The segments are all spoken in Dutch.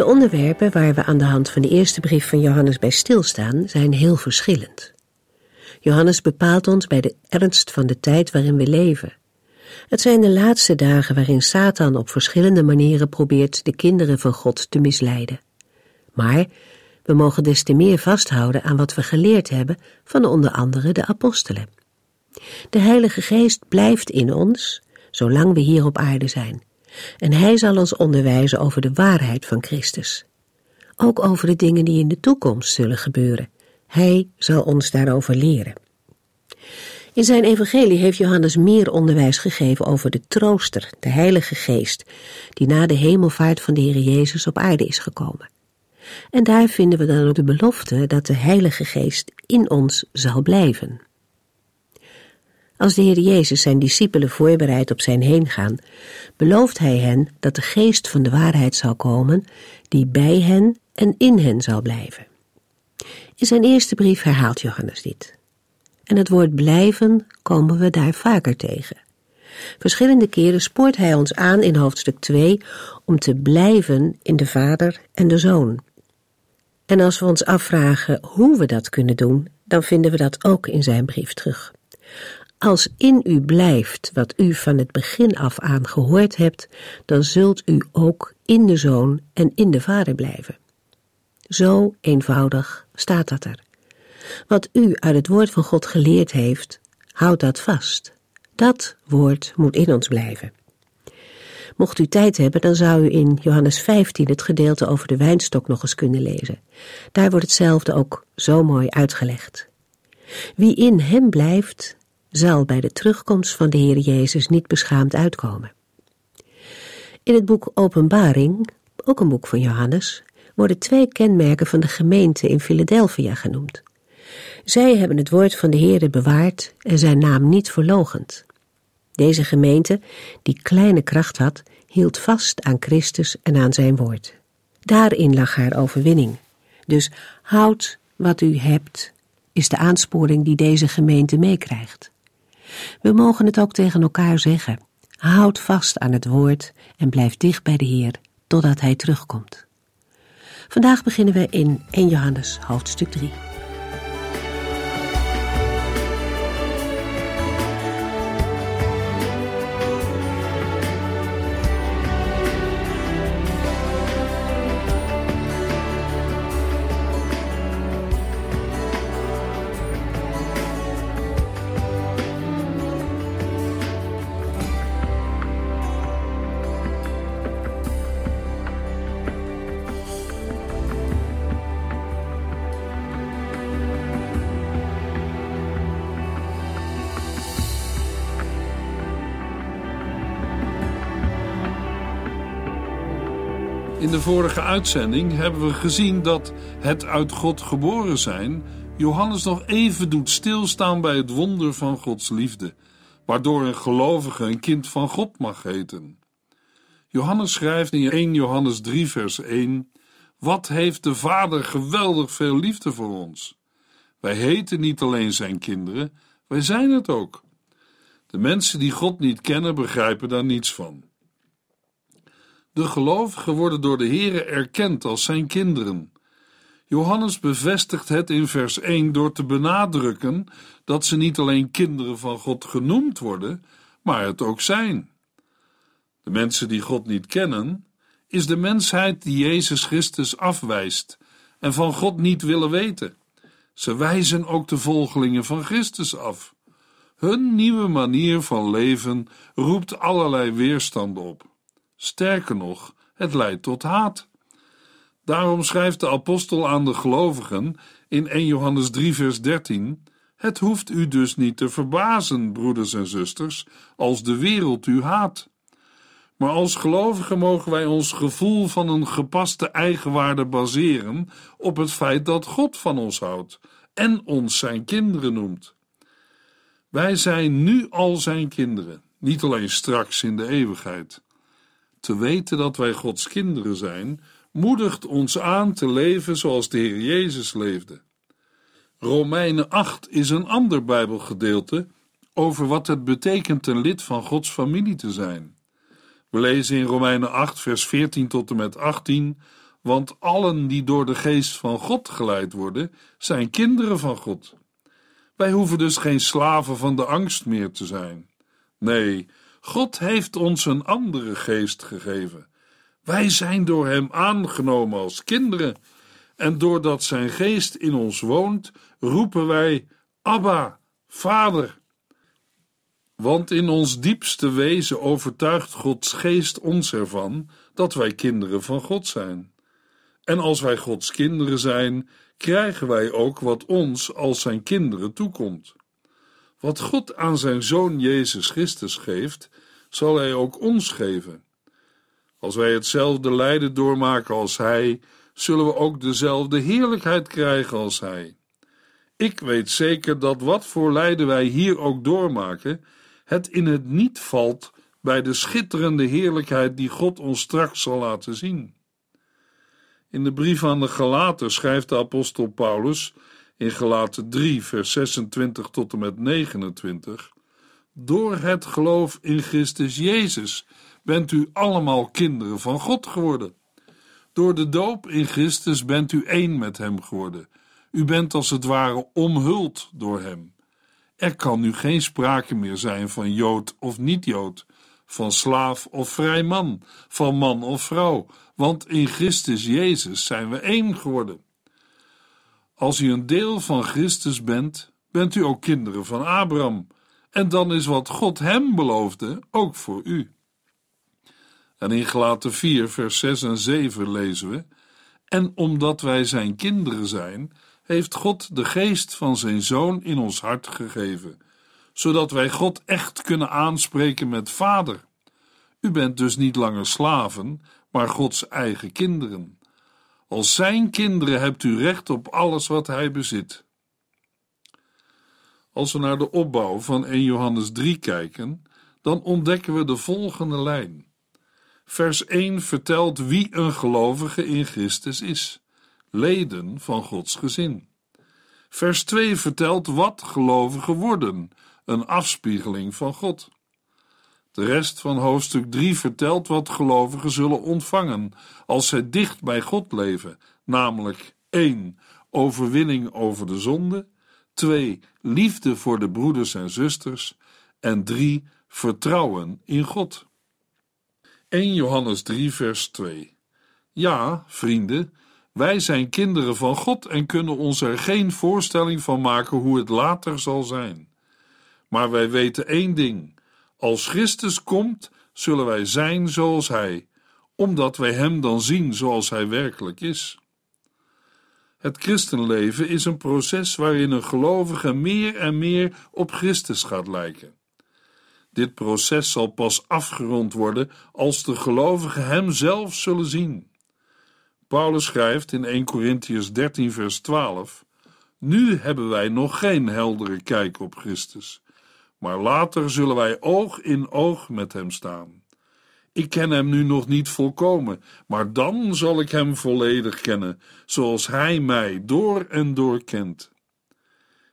De onderwerpen waar we aan de hand van de eerste brief van Johannes bij stilstaan zijn heel verschillend. Johannes bepaalt ons bij de ernst van de tijd waarin we leven. Het zijn de laatste dagen waarin Satan op verschillende manieren probeert de kinderen van God te misleiden. Maar we mogen des te meer vasthouden aan wat we geleerd hebben van onder andere de apostelen. De Heilige Geest blijft in ons, zolang we hier op aarde zijn en hij zal ons onderwijzen over de waarheid van Christus. Ook over de dingen die in de toekomst zullen gebeuren. Hij zal ons daarover leren. In zijn evangelie heeft Johannes meer onderwijs gegeven over de trooster, de Heilige Geest, die na de hemelvaart van de Heer Jezus op aarde is gekomen. En daar vinden we dan ook de belofte dat de Heilige Geest in ons zal blijven. Als de Heer Jezus zijn discipelen voorbereidt op zijn heengaan, belooft hij hen dat de geest van de waarheid zal komen, die bij hen en in hen zal blijven. In zijn eerste brief herhaalt Johannes dit. En het woord blijven komen we daar vaker tegen. Verschillende keren spoort hij ons aan in hoofdstuk 2 om te blijven in de Vader en de Zoon. En als we ons afvragen hoe we dat kunnen doen, dan vinden we dat ook in zijn brief terug. Als in u blijft wat u van het begin af aan gehoord hebt, dan zult u ook in de Zoon en in de Vader blijven. Zo eenvoudig staat dat er. Wat u uit het woord van God geleerd heeft, houd dat vast. Dat woord moet in ons blijven. Mocht u tijd hebben, dan zou u in Johannes 15 het gedeelte over de wijnstok nog eens kunnen lezen. Daar wordt hetzelfde ook zo mooi uitgelegd. Wie in hem blijft, zal bij de terugkomst van de Heer Jezus niet beschaamd uitkomen. In het boek Openbaring, ook een boek van Johannes, worden twee kenmerken van de gemeente in Philadelphia genoemd. Zij hebben het woord van de Heer bewaard en zijn naam niet verlogend. Deze gemeente, die kleine kracht had, hield vast aan Christus en aan zijn woord. Daarin lag haar overwinning. Dus houd wat u hebt, is de aansporing die deze gemeente meekrijgt. We mogen het ook tegen elkaar zeggen. Houd vast aan het woord en blijf dicht bij de Heer totdat Hij terugkomt. Vandaag beginnen we in 1 Johannes hoofdstuk 3. In de vorige uitzending hebben we gezien dat het uit God geboren zijn Johannes nog even doet stilstaan bij het wonder van Gods liefde, waardoor een gelovige een kind van God mag heten. Johannes schrijft in 1 Johannes 3 vers 1 Wat heeft de Vader geweldig veel liefde voor ons? Wij heten niet alleen zijn kinderen, wij zijn het ook. De mensen die God niet kennen begrijpen daar niets van. De gelovigen worden door de Here erkend als zijn kinderen. Johannes bevestigt het in vers 1 door te benadrukken dat ze niet alleen kinderen van God genoemd worden, maar het ook zijn. De mensen die God niet kennen, is de mensheid die Jezus Christus afwijst en van God niet willen weten. Ze wijzen ook de volgelingen van Christus af. Hun nieuwe manier van leven roept allerlei weerstanden op. Sterker nog, het leidt tot haat. Daarom schrijft de apostel aan de gelovigen in 1 Johannes 3, vers 13: Het hoeft u dus niet te verbazen, broeders en zusters, als de wereld u haat. Maar als gelovigen mogen wij ons gevoel van een gepaste eigenwaarde baseren op het feit dat God van ons houdt en ons zijn kinderen noemt. Wij zijn nu al zijn kinderen, niet alleen straks in de eeuwigheid. Te weten dat wij Gods kinderen zijn, moedigt ons aan te leven zoals de Heer Jezus leefde. Romeinen 8 is een ander Bijbelgedeelte over wat het betekent een lid van Gods familie te zijn. We lezen in Romeinen 8, vers 14 tot en met 18: Want allen die door de geest van God geleid worden, zijn kinderen van God. Wij hoeven dus geen slaven van de angst meer te zijn. Nee, God heeft ons een andere geest gegeven. Wij zijn door Hem aangenomen als kinderen, en doordat Zijn geest in ons woont, roepen wij: Abba, Vader. Want in ons diepste wezen overtuigt Gods geest ons ervan dat wij kinderen van God zijn. En als wij Gods kinderen zijn, krijgen wij ook wat ons als zijn kinderen toekomt. Wat God aan zijn zoon Jezus Christus geeft, zal hij ook ons geven. Als wij hetzelfde lijden doormaken als hij, zullen we ook dezelfde heerlijkheid krijgen als hij. Ik weet zeker dat wat voor lijden wij hier ook doormaken, het in het niet valt bij de schitterende heerlijkheid die God ons straks zal laten zien. In de brief aan de Galaten schrijft de apostel Paulus in Galaten 3, vers 26 tot en met 29: Door het geloof in Christus Jezus bent u allemaal kinderen van God geworden. Door de doop in Christus bent u één met Hem geworden. U bent als het ware omhuld door Hem. Er kan nu geen sprake meer zijn van Jood of niet-Jood, van slaaf of vrij man, van man of vrouw, want in Christus Jezus zijn we één geworden. Als u een deel van Christus bent, bent u ook kinderen van Abraham, en dan is wat God hem beloofde ook voor u. En in Gelaten 4, vers 6 en 7 lezen we: En omdat wij zijn kinderen zijn, heeft God de geest van zijn zoon in ons hart gegeven, zodat wij God echt kunnen aanspreken met Vader. U bent dus niet langer slaven, maar Gods eigen kinderen. Als zijn kinderen hebt u recht op alles wat hij bezit. Als we naar de opbouw van 1 Johannes 3 kijken, dan ontdekken we de volgende lijn. Vers 1 vertelt wie een gelovige in Christus is: leden van Gods gezin. Vers 2 vertelt wat gelovigen worden, een afspiegeling van God. De rest van hoofdstuk 3 vertelt wat gelovigen zullen ontvangen als zij dicht bij God leven, namelijk 1. Overwinning over de zonde, 2. Liefde voor de broeders en zusters en 3. Vertrouwen in God. 1 Johannes 3, vers 2. Ja, vrienden, wij zijn kinderen van God en kunnen ons er geen voorstelling van maken hoe het later zal zijn. Maar wij weten één ding als Christus komt, zullen wij zijn zoals Hij, omdat wij Hem dan zien zoals Hij werkelijk is. Het christenleven is een proces waarin een gelovige meer en meer op Christus gaat lijken. Dit proces zal pas afgerond worden als de gelovigen Hem zelf zullen zien. Paulus schrijft in 1 Corinthians 13, vers 12: Nu hebben wij nog geen heldere kijk op Christus maar later zullen wij oog in oog met hem staan. Ik ken hem nu nog niet volkomen, maar dan zal ik hem volledig kennen, zoals hij mij door en door kent.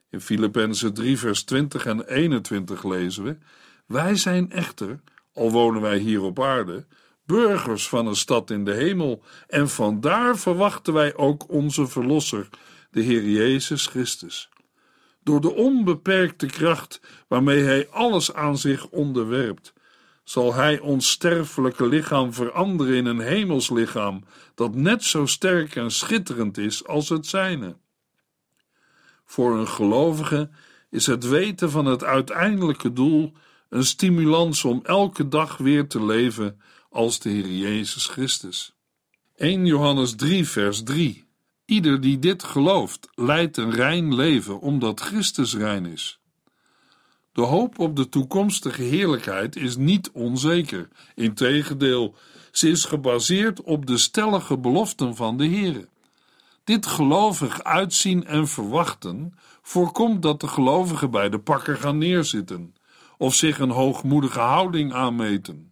In Filippenzen 3, vers 20 en 21 lezen we: Wij zijn echter, al wonen wij hier op aarde, burgers van een stad in de hemel, en vandaar verwachten wij ook onze Verlosser, de Heer Jezus Christus door de onbeperkte kracht waarmee Hij alles aan zich onderwerpt, zal Hij ons sterfelijke lichaam veranderen in een hemels lichaam dat net zo sterk en schitterend is als het zijne. Voor een gelovige is het weten van het uiteindelijke doel een stimulans om elke dag weer te leven als de Heer Jezus Christus. 1 Johannes 3, vers 3 Ieder die dit gelooft, leidt een rein leven, omdat Christus rein is. De hoop op de toekomstige heerlijkheid is niet onzeker. Integendeel, ze is gebaseerd op de stellige beloften van de Heer. Dit gelovig uitzien en verwachten voorkomt dat de gelovigen bij de pakker gaan neerzitten of zich een hoogmoedige houding aanmeten.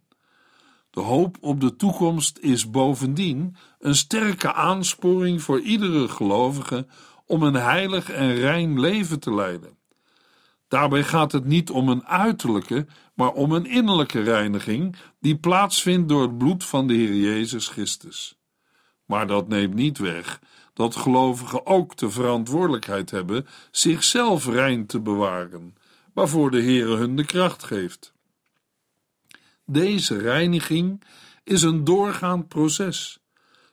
De hoop op de toekomst is bovendien een sterke aansporing voor iedere gelovige om een heilig en rein leven te leiden. Daarbij gaat het niet om een uiterlijke, maar om een innerlijke reiniging die plaatsvindt door het bloed van de Heer Jezus Christus. Maar dat neemt niet weg dat gelovigen ook de verantwoordelijkheid hebben zichzelf rein te bewaren, waarvoor de Heer hun de kracht geeft. Deze reiniging is een doorgaand proces.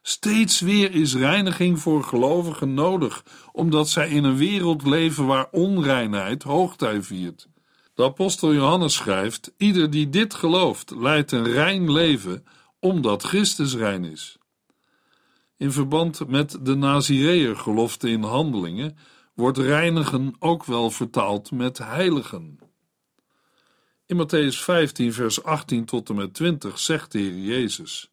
Steeds weer is reiniging voor gelovigen nodig, omdat zij in een wereld leven waar onreinheid hoogtij viert. De apostel Johannes schrijft: Ieder die dit gelooft, leidt een rein leven, omdat Christus rein is. In verband met de Nazireër gelofte in handelingen wordt reinigen ook wel vertaald met heiligen. In Matthäus 15, vers 18 tot en met 20 zegt de Heer Jezus: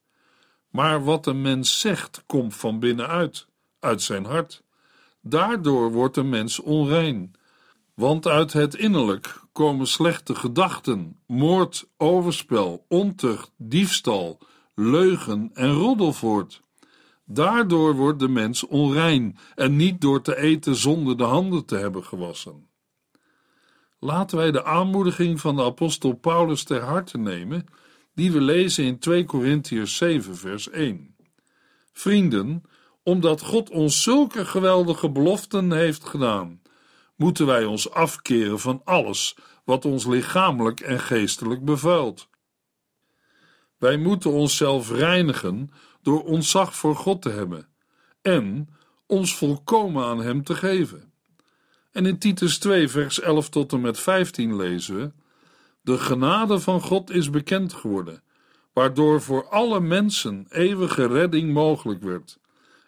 Maar wat een mens zegt, komt van binnenuit, uit zijn hart. Daardoor wordt een mens onrein. Want uit het innerlijk komen slechte gedachten, moord, overspel, ontucht, diefstal, leugen en roddel voort. Daardoor wordt de mens onrein en niet door te eten zonder de handen te hebben gewassen. Laten wij de aanmoediging van de apostel Paulus ter harte nemen, die we lezen in 2 Korintiërs 7, vers 1. Vrienden, omdat God ons zulke geweldige beloften heeft gedaan, moeten wij ons afkeren van alles wat ons lichamelijk en geestelijk bevuilt. Wij moeten onszelf reinigen door ontzag voor God te hebben en ons volkomen aan Hem te geven. En in Titus 2, vers 11 tot en met 15 lezen we: De genade van God is bekend geworden, waardoor voor alle mensen eeuwige redding mogelijk werd.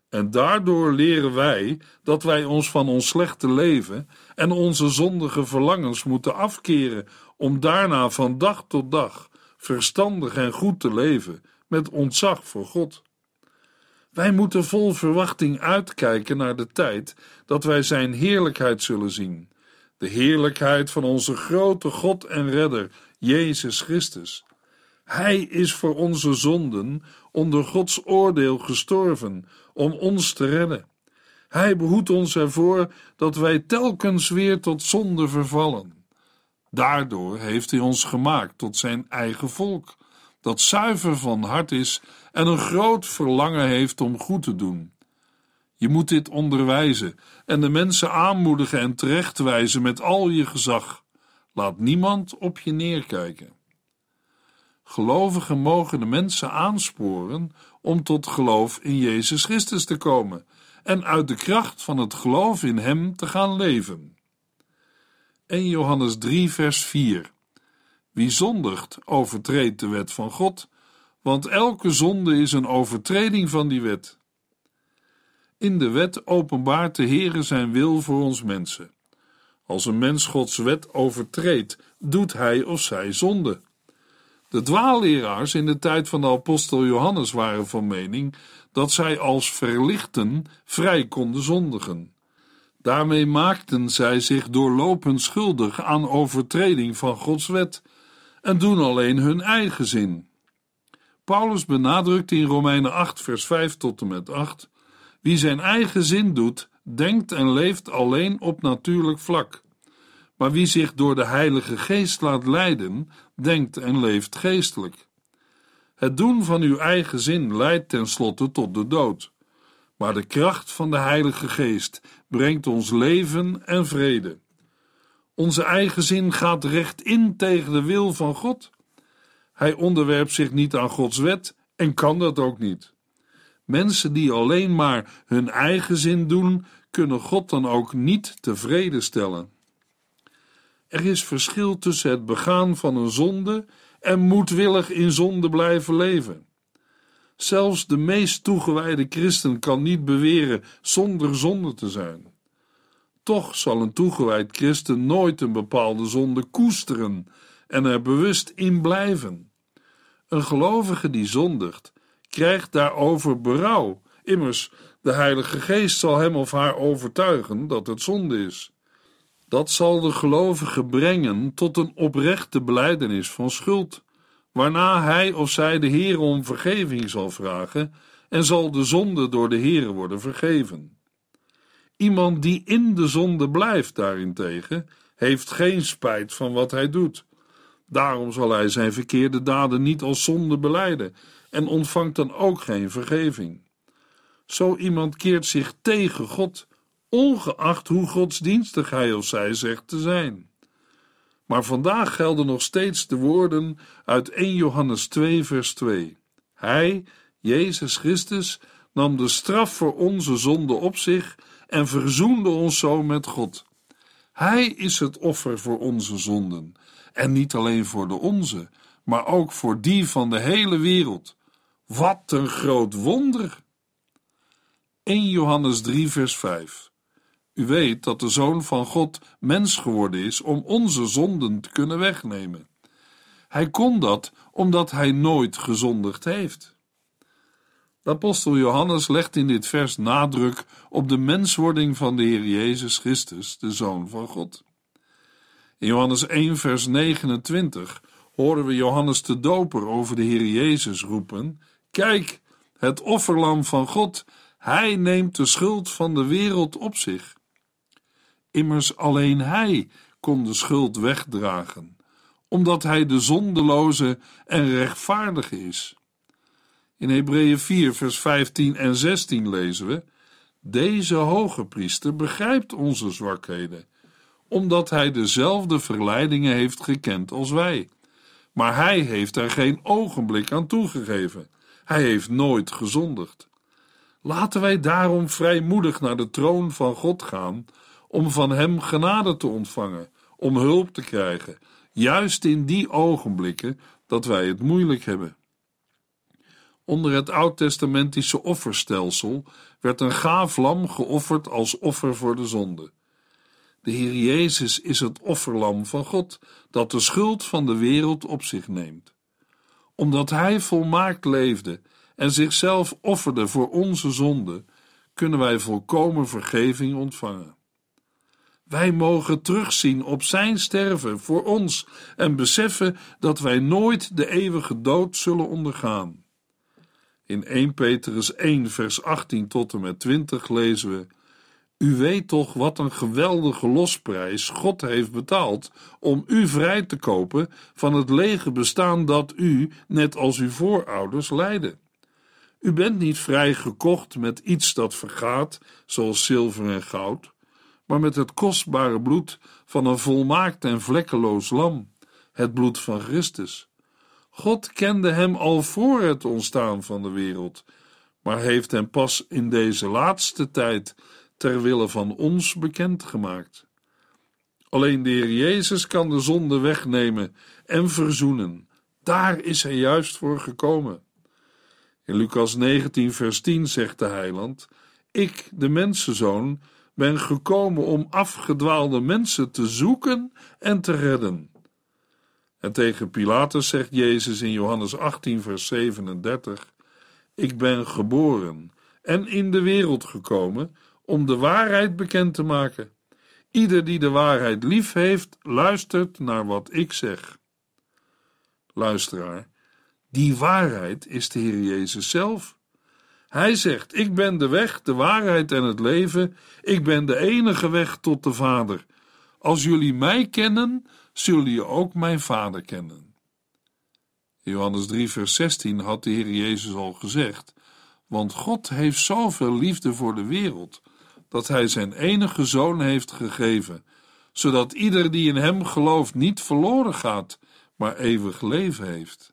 En daardoor leren wij dat wij ons van ons slechte leven en onze zondige verlangens moeten afkeren om daarna van dag tot dag verstandig en goed te leven met ontzag voor God. Wij moeten vol verwachting uitkijken naar de tijd dat wij Zijn heerlijkheid zullen zien. De heerlijkheid van onze grote God en Redder, Jezus Christus. Hij is voor onze zonden onder Gods oordeel gestorven om ons te redden. Hij behoedt ons ervoor dat wij telkens weer tot zonde vervallen. Daardoor heeft Hij ons gemaakt tot Zijn eigen volk dat zuiver van hart is en een groot verlangen heeft om goed te doen. Je moet dit onderwijzen en de mensen aanmoedigen en terechtwijzen met al je gezag. Laat niemand op je neerkijken. Gelovigen mogen de mensen aansporen om tot geloof in Jezus Christus te komen en uit de kracht van het geloof in Hem te gaan leven. 1 Johannes 3, vers 4 wie zondigt, overtreedt de wet van God, want elke zonde is een overtreding van die wet. In de wet openbaart de Heere zijn wil voor ons mensen. Als een mens Gods wet overtreedt, doet hij of zij zonde. De dwaalleraars in de tijd van de apostel Johannes waren van mening dat zij als verlichten vrij konden zondigen. Daarmee maakten zij zich doorlopend schuldig aan overtreding van Gods wet en doen alleen hun eigen zin. Paulus benadrukt in Romeinen 8, vers 5 tot en met 8: Wie zijn eigen zin doet, denkt en leeft alleen op natuurlijk vlak. Maar wie zich door de Heilige Geest laat leiden, denkt en leeft geestelijk. Het doen van uw eigen zin leidt tenslotte tot de dood. Maar de kracht van de Heilige Geest brengt ons leven en vrede. Onze eigen zin gaat recht in tegen de wil van God. Hij onderwerpt zich niet aan Gods wet en kan dat ook niet. Mensen die alleen maar hun eigen zin doen, kunnen God dan ook niet tevreden stellen. Er is verschil tussen het begaan van een zonde en moedwillig in zonde blijven leven. Zelfs de meest toegewijde christen kan niet beweren zonder zonde te zijn. Toch zal een toegewijd christen nooit een bepaalde zonde koesteren en er bewust in blijven. Een gelovige die zondigt, krijgt daarover berouw. Immers, de Heilige Geest zal hem of haar overtuigen dat het zonde is. Dat zal de gelovige brengen tot een oprechte belijdenis van schuld, waarna hij of zij de Heer om vergeving zal vragen en zal de zonde door de Heer worden vergeven. Iemand die in de zonde blijft, daarentegen, heeft geen spijt van wat hij doet. Daarom zal hij zijn verkeerde daden niet als zonde beleiden en ontvangt dan ook geen vergeving. Zo iemand keert zich tegen God, ongeacht hoe godsdienstig hij of zij zegt te zijn. Maar vandaag gelden nog steeds de woorden uit 1 Johannes 2, vers 2. Hij, Jezus Christus, nam de straf voor onze zonde op zich en verzoende ons zo met God. Hij is het offer voor onze zonden, en niet alleen voor de onze, maar ook voor die van de hele wereld. Wat een groot wonder! 1 Johannes 3, vers 5. U weet dat de Zoon van God mens geworden is om onze zonden te kunnen wegnemen. Hij kon dat omdat hij nooit gezondigd heeft. De apostel Johannes legt in dit vers nadruk op de menswording van de Heer Jezus Christus, de Zoon van God. In Johannes 1, vers 29 horen we Johannes de Doper over de Heer Jezus roepen: Kijk, het offerlam van God, hij neemt de schuld van de wereld op zich. Immers alleen hij kon de schuld wegdragen, omdat hij de zondeloze en rechtvaardige is. In Hebreeën 4, vers 15 en 16 lezen we: Deze hoge priester begrijpt onze zwakheden, omdat hij dezelfde verleidingen heeft gekend als wij. Maar hij heeft er geen ogenblik aan toegegeven. Hij heeft nooit gezondigd. Laten wij daarom vrijmoedig naar de troon van God gaan, om van Hem genade te ontvangen, om hulp te krijgen, juist in die ogenblikken dat wij het moeilijk hebben. Onder het oud-testamentische offerstelsel werd een gaaf lam geofferd als offer voor de zonde. De Heer Jezus is het offerlam van God dat de schuld van de wereld op zich neemt. Omdat Hij volmaakt leefde en zichzelf offerde voor onze zonde, kunnen wij volkomen vergeving ontvangen. Wij mogen terugzien op Zijn sterven voor ons en beseffen dat wij nooit de eeuwige dood zullen ondergaan. In 1 Petrus 1, vers 18 tot en met 20 lezen we: U weet toch wat een geweldige losprijs God heeft betaald om u vrij te kopen van het lege bestaan dat u, net als uw voorouders, leidde. U bent niet vrij gekocht met iets dat vergaat, zoals zilver en goud, maar met het kostbare bloed van een volmaakt en vlekkeloos lam, het bloed van Christus. God kende hem al voor het ontstaan van de wereld, maar heeft hem pas in deze laatste tijd ter wille van ons bekendgemaakt. Alleen de Heer Jezus kan de zonde wegnemen en verzoenen. Daar is hij juist voor gekomen. In Lucas 19, vers 10 zegt de heiland: Ik, de mensenzoon, ben gekomen om afgedwaalde mensen te zoeken en te redden. En tegen Pilatus zegt Jezus in Johannes 18, vers 37: Ik ben geboren en in de wereld gekomen om de waarheid bekend te maken. Ieder die de waarheid lief heeft, luistert naar wat ik zeg. Luisteraar, die waarheid is de Heer Jezus zelf. Hij zegt: Ik ben de weg, de waarheid en het leven. Ik ben de enige weg tot de Vader. Als jullie mij kennen, zullen jullie ook mijn Vader kennen. Johannes 3, vers 16 had de Heer Jezus al gezegd: Want God heeft zoveel liefde voor de wereld, dat Hij zijn enige zoon heeft gegeven, zodat ieder die in Hem gelooft niet verloren gaat, maar eeuwig leven heeft.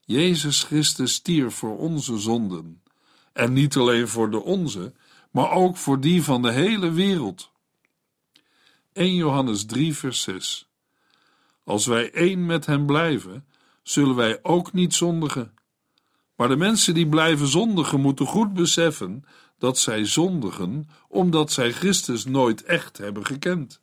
Jezus Christus stierf voor onze zonden, en niet alleen voor de onze, maar ook voor die van de hele wereld. 1 Johannes 3, vers 6. Als wij één met Hem blijven, zullen wij ook niet zondigen. Maar de mensen die blijven zondigen moeten goed beseffen dat zij zondigen omdat zij Christus nooit echt hebben gekend.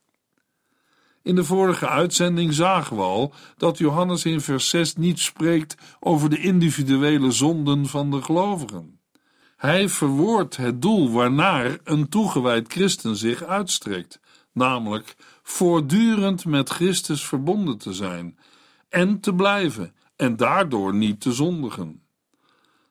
In de vorige uitzending zagen we al dat Johannes in vers 6 niet spreekt over de individuele zonden van de gelovigen. Hij verwoordt het doel waarnaar een toegewijd christen zich uitstrekt, namelijk voortdurend met Christus verbonden te zijn en te blijven en daardoor niet te zondigen.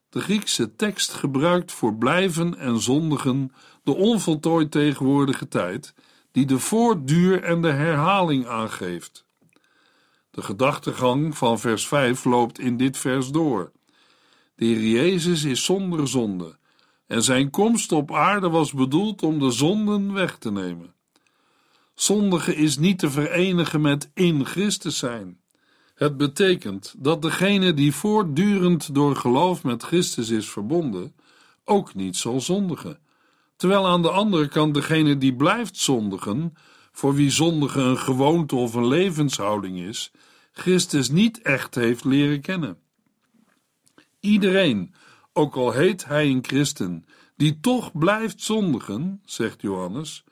De Griekse tekst gebruikt voor blijven en zondigen de onvoltooid tegenwoordige tijd, die de voortduur en de herhaling aangeeft. De gedachtegang van vers 5 loopt in dit vers door. De Heer Jezus is zonder zonde, en zijn komst op aarde was bedoeld om de zonden weg te nemen. Zondigen is niet te verenigen met in Christus zijn. Het betekent dat degene die voortdurend door geloof met Christus is verbonden, ook niet zal zondigen. Terwijl aan de andere kant degene die blijft zondigen, voor wie zondigen een gewoonte of een levenshouding is, Christus niet echt heeft leren kennen. Iedereen, ook al heet hij een christen, die toch blijft zondigen, zegt Johannes,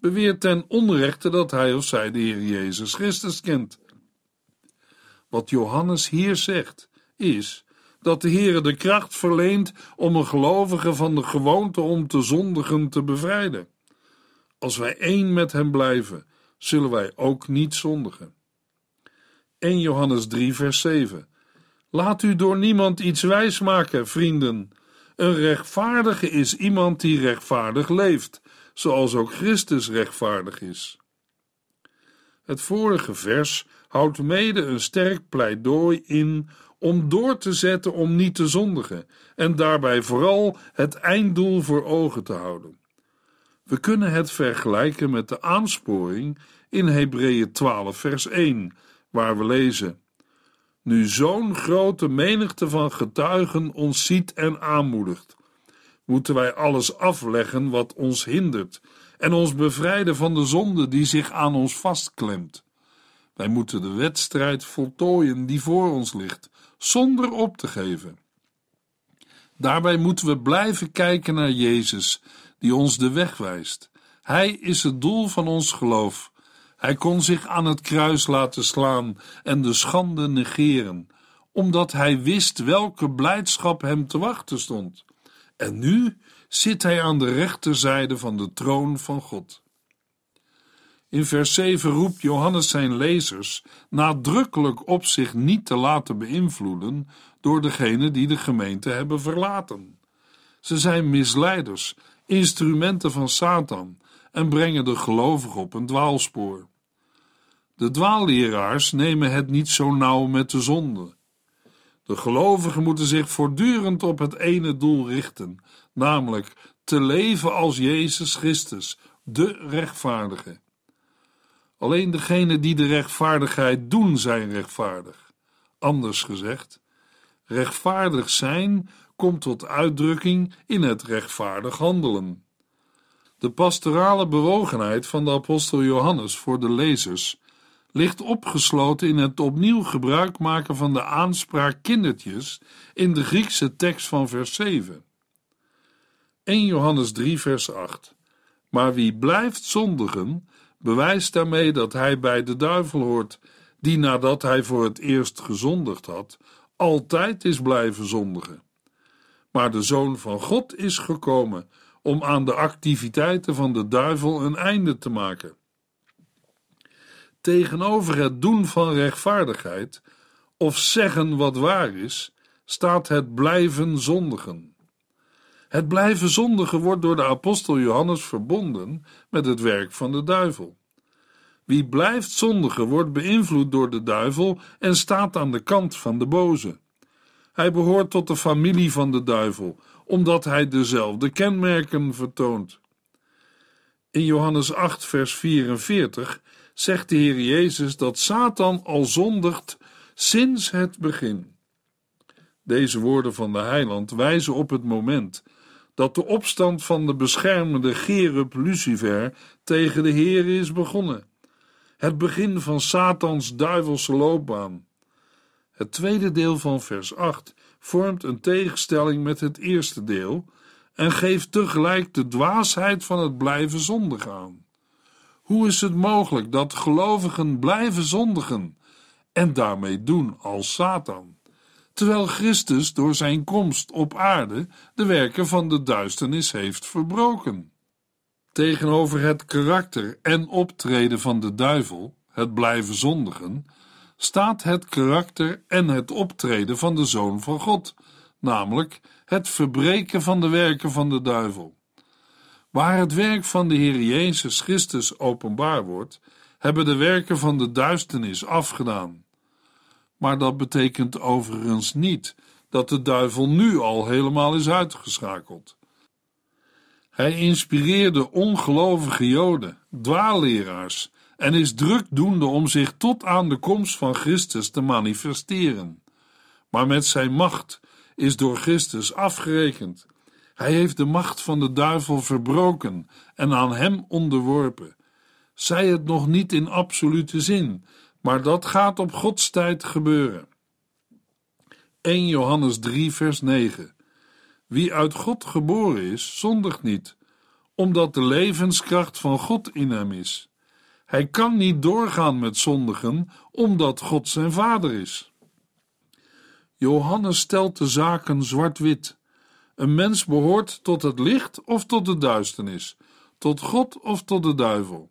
beweert ten onrechte dat hij of zij de Heer Jezus Christus kent. Wat Johannes hier zegt, is dat de Heere de kracht verleent om een gelovige van de gewoonte om te zondigen te bevrijden. Als wij één met hem blijven, zullen wij ook niet zondigen. 1 Johannes 3, vers 7. Laat u door niemand iets wijsmaken, vrienden. Een rechtvaardige is iemand die rechtvaardig leeft, zoals ook Christus rechtvaardig is. Het vorige vers houdt mede een sterk pleidooi in om door te zetten om niet te zondigen en daarbij vooral het einddoel voor ogen te houden. We kunnen het vergelijken met de aansporing in Hebreeën 12 vers 1, waar we lezen: Nu zo'n grote menigte van getuigen ons ziet en aanmoedigt, moeten wij alles afleggen wat ons hindert en ons bevrijden van de zonde die zich aan ons vastklemt. Wij moeten de wedstrijd voltooien die voor ons ligt, zonder op te geven. Daarbij moeten we blijven kijken naar Jezus, die ons de weg wijst. Hij is het doel van ons geloof. Hij kon zich aan het kruis laten slaan en de schande negeren, omdat hij wist welke blijdschap hem te wachten stond. En nu zit hij aan de rechterzijde van de troon van God. In vers 7 roept Johannes zijn lezers nadrukkelijk op zich niet te laten beïnvloeden door degene die de gemeente hebben verlaten. Ze zijn misleiders, instrumenten van Satan en brengen de gelovigen op een dwaalspoor. De dwaalleraars nemen het niet zo nauw met de zonde. De gelovigen moeten zich voortdurend op het ene doel richten, namelijk te leven als Jezus Christus, de rechtvaardige. Alleen degenen die de rechtvaardigheid doen zijn rechtvaardig. Anders gezegd, rechtvaardig zijn komt tot uitdrukking in het rechtvaardig handelen. De pastorale bewogenheid van de apostel Johannes voor de lezers ligt opgesloten in het opnieuw gebruik maken van de aanspraak kindertjes in de Griekse tekst van vers 7. 1 Johannes 3 vers 8 Maar wie blijft zondigen, bewijst daarmee dat hij bij de duivel hoort, die nadat hij voor het eerst gezondigd had, altijd is blijven zondigen. Maar de Zoon van God is gekomen om aan de activiteiten van de duivel een einde te maken. Tegenover het doen van rechtvaardigheid of zeggen wat waar is, staat het blijven zondigen. Het blijven zondigen wordt door de apostel Johannes verbonden met het werk van de duivel. Wie blijft zondigen wordt beïnvloed door de duivel en staat aan de kant van de boze. Hij behoort tot de familie van de duivel, omdat hij dezelfde kenmerken vertoont. In Johannes 8, vers 44 zegt de Heer Jezus dat Satan al zondigt sinds het begin. Deze woorden van de heiland wijzen op het moment dat de opstand van de beschermende Gerub Lucifer tegen de Heer is begonnen. Het begin van Satans duivelse loopbaan. Het tweede deel van vers 8 vormt een tegenstelling met het eerste deel en geeft tegelijk de dwaasheid van het blijven zondigen aan. Hoe is het mogelijk dat gelovigen blijven zondigen en daarmee doen als Satan, terwijl Christus door zijn komst op aarde de werken van de duisternis heeft verbroken? Tegenover het karakter en optreden van de duivel, het blijven zondigen, staat het karakter en het optreden van de Zoon van God, namelijk het verbreken van de werken van de duivel. Waar het werk van de Heer Jezus Christus openbaar wordt, hebben de werken van de duisternis afgedaan. Maar dat betekent overigens niet dat de duivel nu al helemaal is uitgeschakeld. Hij inspireerde ongelovige Joden, dwaalleraars, en is drukdoende om zich tot aan de komst van Christus te manifesteren. Maar met zijn macht is door Christus afgerekend. Hij heeft de macht van de duivel verbroken en aan hem onderworpen. Zij het nog niet in absolute zin, maar dat gaat op Gods tijd gebeuren. 1 Johannes 3, vers 9. Wie uit God geboren is, zondigt niet, omdat de levenskracht van God in hem is. Hij kan niet doorgaan met zondigen, omdat God zijn vader is. Johannes stelt de zaken zwart-wit. Een mens behoort tot het licht of tot de duisternis, tot God of tot de duivel.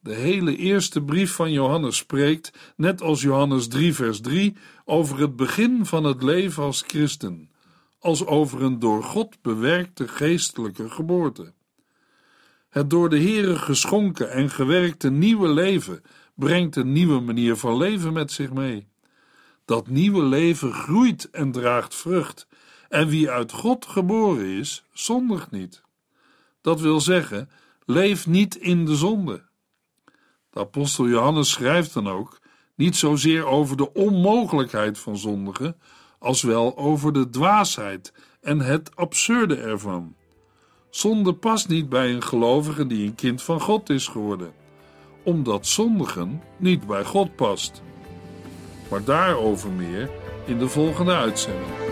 De hele eerste brief van Johannes spreekt, net als Johannes 3, vers 3, over het begin van het leven als christen, als over een door God bewerkte geestelijke geboorte. Het door de Heere geschonken en gewerkte nieuwe leven brengt een nieuwe manier van leven met zich mee. Dat nieuwe leven groeit en draagt vrucht, en wie uit God geboren is, zondigt niet. Dat wil zeggen, leef niet in de zonde. De apostel Johannes schrijft dan ook niet zozeer over de onmogelijkheid van zondigen, als wel over de dwaasheid en het absurde ervan. Zonde past niet bij een gelovige die een kind van God is geworden, omdat zondigen niet bij God past. Maar daarover meer in de volgende uitzending.